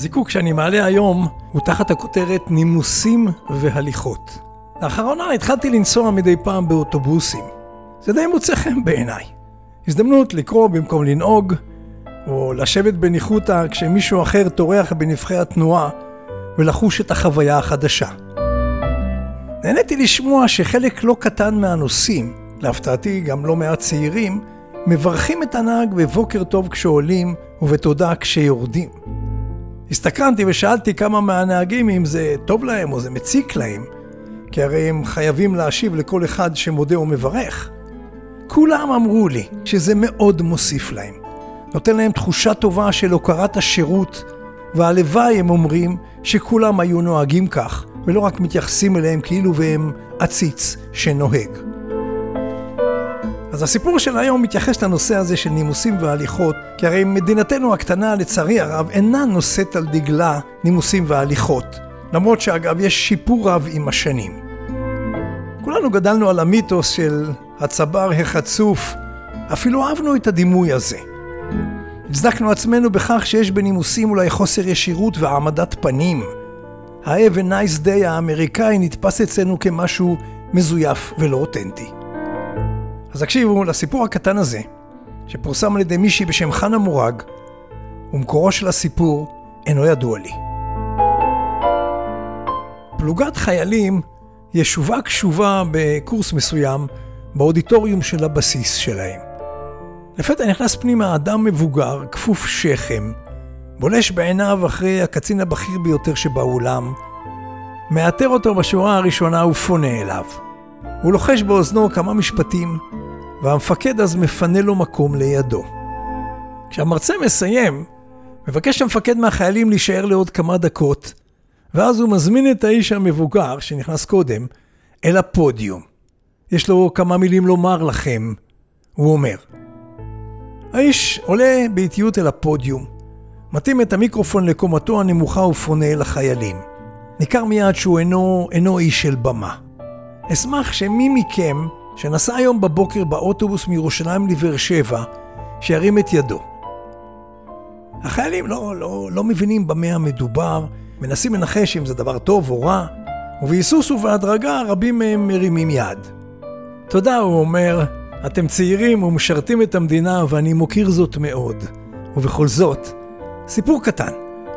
הזיקוק שאני מעלה היום הוא תחת הכותרת נימוסים והליכות. לאחרונה התחלתי לנסוע מדי פעם באוטובוסים. זה די מוצא חן בעיניי. הזדמנות לקרוא במקום לנהוג, או לשבת בניחותא כשמישהו אחר טורח בנבחי התנועה ולחוש את החוויה החדשה. נהניתי לשמוע שחלק לא קטן מהנוסעים, להפתעתי גם לא מעט צעירים, מברכים את הנהג בבוקר טוב כשעולים ובתודה כשיורדים. הסתקרנתי ושאלתי כמה מהנהגים אם זה טוב להם או זה מציק להם, כי הרי הם חייבים להשיב לכל אחד שמודה ומברך. כולם אמרו לי שזה מאוד מוסיף להם. נותן להם תחושה טובה של הוקרת השירות, והלוואי, הם אומרים, שכולם היו נוהגים כך, ולא רק מתייחסים אליהם כאילו והם עציץ שנוהג. אז הסיפור של היום מתייחס לנושא הזה של נימוסים והליכות, כי הרי מדינתנו הקטנה, לצערי הרב, אינה נושאת על דגלה נימוסים והליכות. למרות שאגב, יש שיפור רב עם השנים. כולנו גדלנו על המיתוס של הצבר החצוף, אפילו אהבנו את הדימוי הזה. הצדקנו עצמנו בכך שיש בנימוסים אולי חוסר ישירות והעמדת פנים. ה-have day האמריקאי נתפס אצלנו כמשהו מזויף ולא אותנטי. אז תקשיבו לסיפור הקטן הזה, שפורסם על ידי מישהי בשם חנה מורג, ומקורו של הסיפור אינו ידוע לי. פלוגת חיילים ישובה קשובה בקורס מסוים באודיטוריום של הבסיס שלהם. לפתע נכנס פנימה אדם מבוגר, כפוף שכם, בולש בעיניו אחרי הקצין הבכיר ביותר שבאולם, מאתר אותו בשורה הראשונה ופונה אליו. הוא לוחש באוזנו כמה משפטים, והמפקד אז מפנה לו מקום לידו. כשהמרצה מסיים, מבקש המפקד מהחיילים להישאר לעוד כמה דקות, ואז הוא מזמין את האיש המבוגר, שנכנס קודם, אל הפודיום. יש לו כמה מילים לומר לכם, הוא אומר. האיש עולה באיטיות אל הפודיום, מתאים את המיקרופון לקומתו הנמוכה ופונה אל החיילים. ניכר מיד שהוא אינו, אינו איש של במה. אשמח שמי מכם שנסע היום בבוקר באוטובוס מירושלים לבאר שבע, שירים את ידו. החיילים לא, לא, לא מבינים במה המדובר, מנסים לנחש אם זה דבר טוב או רע, ובהיסוס ובהדרגה רבים מהם מרימים יד. תודה, הוא אומר, אתם צעירים ומשרתים את המדינה ואני מוקיר זאת מאוד. ובכל זאת, סיפור קטן,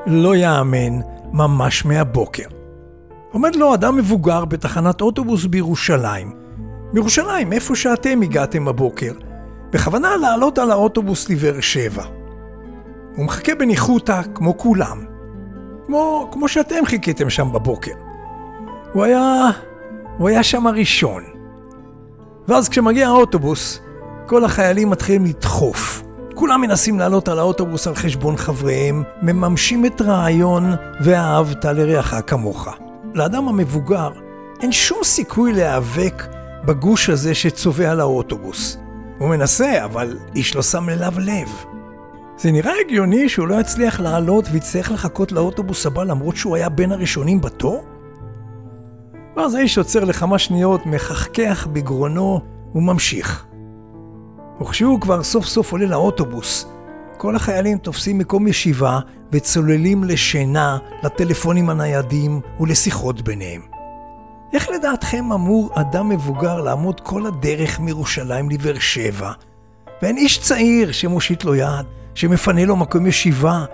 לא יאמן, ממש מהבוקר. עומד לו אדם מבוגר בתחנת אוטובוס בירושלים. בירושלים, איפה שאתם הגעתם בבוקר, בכוונה לעלות על האוטובוס לבאר שבע. הוא מחכה בניחותא כמו כולם. כמו, כמו שאתם חיכיתם שם בבוקר. הוא היה... הוא היה שם הראשון. ואז כשמגיע האוטובוס, כל החיילים מתחילים לדחוף. כולם מנסים לעלות על האוטובוס על חשבון חבריהם, מממשים את רעיון ואהבת לרעך כמוך. לאדם המבוגר אין שום סיכוי להיאבק בגוש הזה שצובע על האוטובוס. הוא מנסה, אבל איש לא שם אליו לב. זה נראה הגיוני שהוא לא יצליח לעלות ויצטרך לחכות לאוטובוס הבא למרות שהוא היה בין הראשונים בתור? ואז האיש עוצר לכמה שניות, מחכך בגרונו וממשיך. וכשהוא כבר סוף סוף עולה לאוטובוס, כל החיילים תופסים מקום ישיבה וצוללים לשינה, לטלפונים הניידים ולשיחות ביניהם. איך לדעתכם אמור אדם מבוגר לעמוד כל הדרך מירושלים לבאר שבע, ואין איש צעיר שמושיט לו יד, שמפנה לו מקום ישיבה?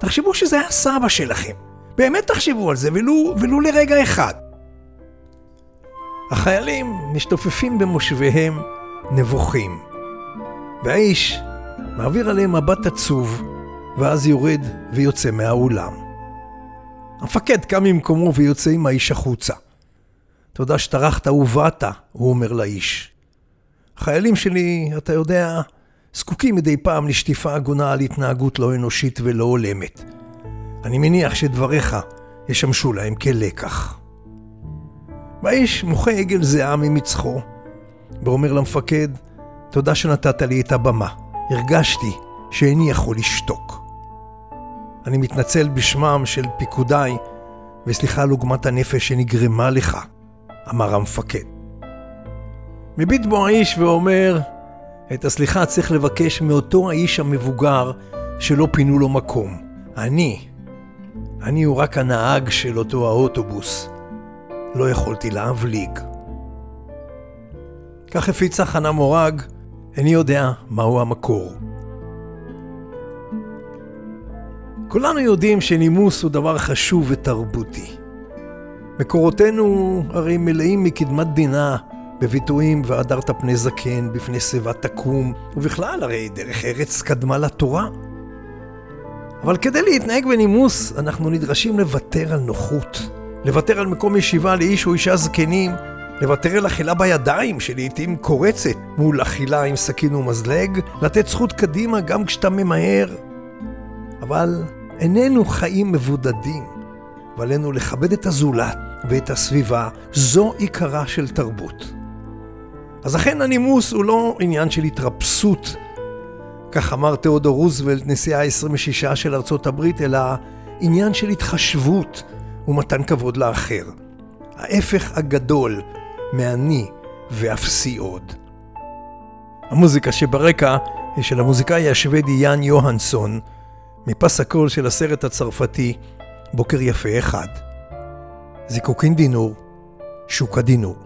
תחשבו שזה היה סבא שלכם. באמת תחשבו על זה, ולו, ולו לרגע אחד. החיילים משתופפים במושביהם נבוכים, והאיש מעביר עליהם מבט עצוב, ואז יורד ויוצא מהאולם. המפקד קם ממקומו ויוצא עם האיש החוצה. תודה שטרחת ובאת, הוא אומר לאיש. החיילים שלי, אתה יודע, זקוקים מדי פעם לשטיפה הגונה על התנהגות לא אנושית ולא הולמת. אני מניח שדבריך ישמשו להם כלקח. והאיש מוחה עגל זיעה ממצחו, ואומר למפקד, תודה שנתת לי את הבמה. הרגשתי שאיני יכול לשתוק. אני מתנצל בשמם של פיקודיי, וסליחה על עוגמת הנפש שנגרמה לך. אמר המפקד. מביט בו האיש ואומר, את הסליחה צריך לבקש מאותו האיש המבוגר שלא פינו לו מקום. אני, אני הוא רק הנהג של אותו האוטובוס. לא יכולתי להבליג. כך הפיצה חנה מורג, איני יודע מהו המקור. כולנו יודעים שנימוס הוא דבר חשוב ותרבותי. מקורותינו הרי מלאים מקדמת דינה בביטויים והדרת פני זקן, בפני שיבה תקום, ובכלל הרי דרך ארץ קדמה לתורה. אבל כדי להתנהג בנימוס, אנחנו נדרשים לוותר על נוחות, לוותר על מקום ישיבה לאיש או אישה זקנים, לוותר על אכילה בידיים, שלעיתים קורצת מול אכילה עם סכין ומזלג, לתת זכות קדימה גם כשאתה ממהר. אבל איננו חיים מבודדים, ועלינו לכבד את הזולת ואת הסביבה, זו עיקרה של תרבות. אז אכן הנימוס הוא לא עניין של התרפסות, כך אמר תיאודור רוזוולט, נשיאה ה-26 של ארצות הברית, אלא עניין של התחשבות ומתן כבוד לאחר. ההפך הגדול מאני ואפסי עוד. המוזיקה שברקע היא של המוזיקאי השוודי יאן יוהנסון, מפס הקול של הסרט הצרפתי בוקר יפה אחד. זיקוקין דינור, שוקה דינור.